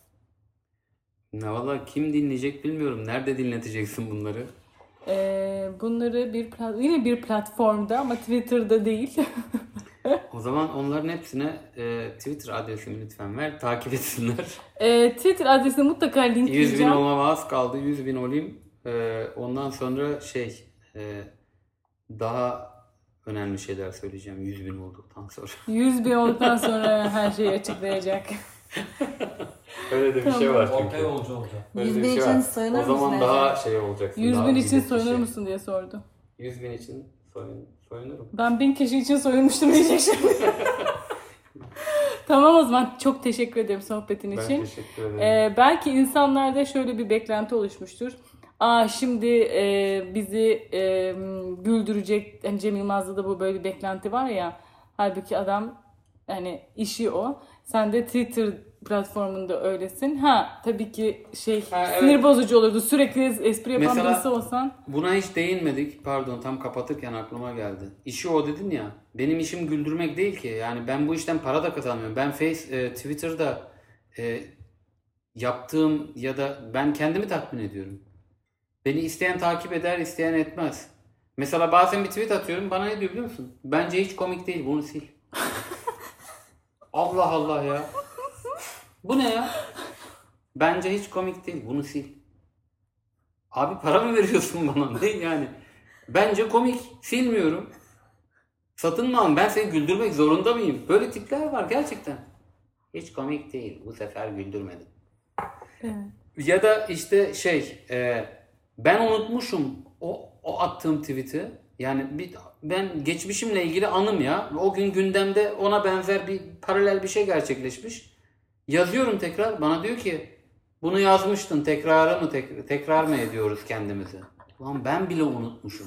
[SPEAKER 2] Ne valla kim dinleyecek bilmiyorum. Nerede dinleteceksin bunları?
[SPEAKER 1] Ee, bunları bir yine bir platformda ama Twitter'da değil.
[SPEAKER 2] O zaman onların hepsine e, Twitter adresimi lütfen ver. Takip etsinler.
[SPEAKER 1] Ee, Twitter adresini mutlaka
[SPEAKER 2] 100 bin
[SPEAKER 1] linkleyeceğim.
[SPEAKER 2] olmama az kaldı. 100 bin olayım. E, ondan sonra şey e, daha önemli şeyler söyleyeceğim 100 bin olduktan sonra.
[SPEAKER 1] 100 bin olduktan sonra her şeyi açıklayacak.
[SPEAKER 2] Öyle de bir şey var
[SPEAKER 3] Orta
[SPEAKER 2] çünkü.
[SPEAKER 3] yolcu olacak.
[SPEAKER 2] Öyle
[SPEAKER 4] 100
[SPEAKER 2] de bir
[SPEAKER 4] bin
[SPEAKER 2] şey
[SPEAKER 4] için
[SPEAKER 2] var.
[SPEAKER 4] soyunur
[SPEAKER 2] O zaman
[SPEAKER 4] musun
[SPEAKER 2] daha şey olacaksın.
[SPEAKER 1] 100
[SPEAKER 2] daha
[SPEAKER 1] bin için soyunur
[SPEAKER 2] şey.
[SPEAKER 1] musun diye sordu.
[SPEAKER 2] 100 bin için soyun, soyunurum.
[SPEAKER 1] Ben bin kişi için soyunmuştum diyecek şimdi. tamam o zaman çok teşekkür ederim sohbetin
[SPEAKER 2] Ben
[SPEAKER 1] için.
[SPEAKER 2] teşekkür ederim.
[SPEAKER 1] Ee, belki insanlarda şöyle bir beklenti oluşmuştur. Aa şimdi e, bizi e, güldürecek. Hani Cem Yılmaz'da da bu böyle bir beklenti var ya. Halbuki adam hani işi o. Sen de Twitter platformunda öylesin. Ha tabii ki şey
[SPEAKER 2] Ha, evet.
[SPEAKER 1] sinir bozucu olurdu. Sürekli espri yapan
[SPEAKER 2] Mesela-
[SPEAKER 1] birisi olsan.
[SPEAKER 2] Buna hiç değinmedik. Pardon tam kapatırken aklıma geldi. İşi o dedin ya. Benim işim güldürmek değil ki. Yani ben bu işten para da kazanmıyorum. Ben Face, e, Twitter'da e, yaptığım ya da ben kendimi tatmin ediyorum. Beni isteyen takip eder, isteyen etmez. Mesela bazen bir tweet atıyorum. Bana ne diyor biliyor musun? Bence hiç komik değil. Bunu sil. Allah Allah ya. Bu ne ya? Bence hiç komik değil. Bunu sil. Abi para mı veriyorsun bana? Ne yani? Bence komik. Silmiyorum. Satın mı alın? Ben seni güldürmek zorunda mıyım? Böyle tipler var gerçekten. Hiç komik değil. Bu sefer güldürmedim. Ya da işte şey, e, ben unutmuşum o, o attığım tweet'i. Yani bir, ben geçmişimle ilgili anım ya. O gün gündemde ona benzer bir paralel bir şey gerçekleşmiş. Yazıyorum tekrar. Bana diyor ki bunu yazmıştın tekrarı mı tek- tekrar mı ediyoruz kendimizi? Lan ben bile unutmuşum.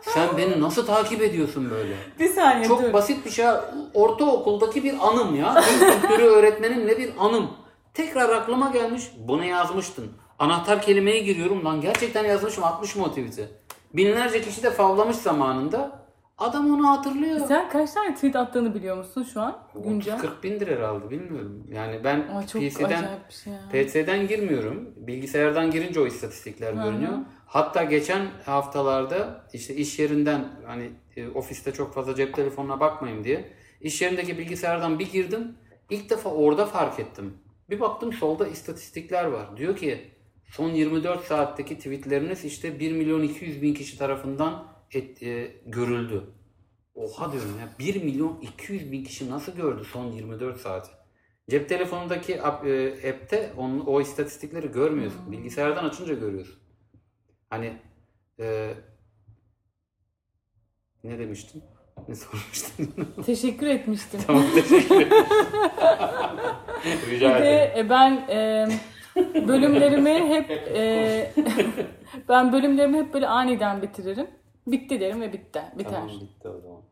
[SPEAKER 2] Sen beni nasıl takip ediyorsun böyle?
[SPEAKER 1] Bir saniye
[SPEAKER 2] Çok
[SPEAKER 1] dur.
[SPEAKER 2] basit bir şey. Ortaokuldaki bir anım ya. Din kültürü öğretmenimle bir anım. Tekrar aklıma gelmiş. Bunu yazmıştın. Anahtar kelimeye giriyorum. Lan gerçekten yazmışım. Atmışım o tweet'i. Binlerce kişi de favlamış zamanında. Adam onu hatırlıyor.
[SPEAKER 1] Sen kaç tane tweet attığını biliyor musun şu an? Güncel.
[SPEAKER 2] 40 bindir herhalde bilmiyorum. Yani ben
[SPEAKER 1] çok
[SPEAKER 2] PC'den
[SPEAKER 1] şey.
[SPEAKER 2] PC'den girmiyorum. Bilgisayardan girince o istatistikler
[SPEAKER 1] Hı hı.
[SPEAKER 2] görünüyor. Hatta geçen haftalarda işte iş yerinden hani e, ofiste çok fazla cep telefonuna bakmayayım diye iş yerindeki bilgisayardan bir girdim. İlk defa orada fark ettim. Bir baktım solda istatistikler var. Diyor ki son 24 saatteki tweetleriniz işte 1 milyon 200 bin kişi tarafından et- e, görüldü. Oha diyorum ya 1 milyon 200 bin kişi nasıl gördü son 24 saat? Cep telefonundaki e, app'te onun, o istatistikleri görmüyorsun. Bilgisayardan açınca görüyorsun. Hani e, ne demiştin? Ne sormuştun?
[SPEAKER 1] Teşekkür etmiştim.
[SPEAKER 2] tamam teşekkür ederim. Rica
[SPEAKER 1] Bir de
[SPEAKER 2] ederim.
[SPEAKER 1] e, ben e, bölümlerimi hep e, ben bölümlerimi hep böyle aniden bitiririm. Bitti derim ve bitti. Biter.
[SPEAKER 2] Tamam bitti o zaman.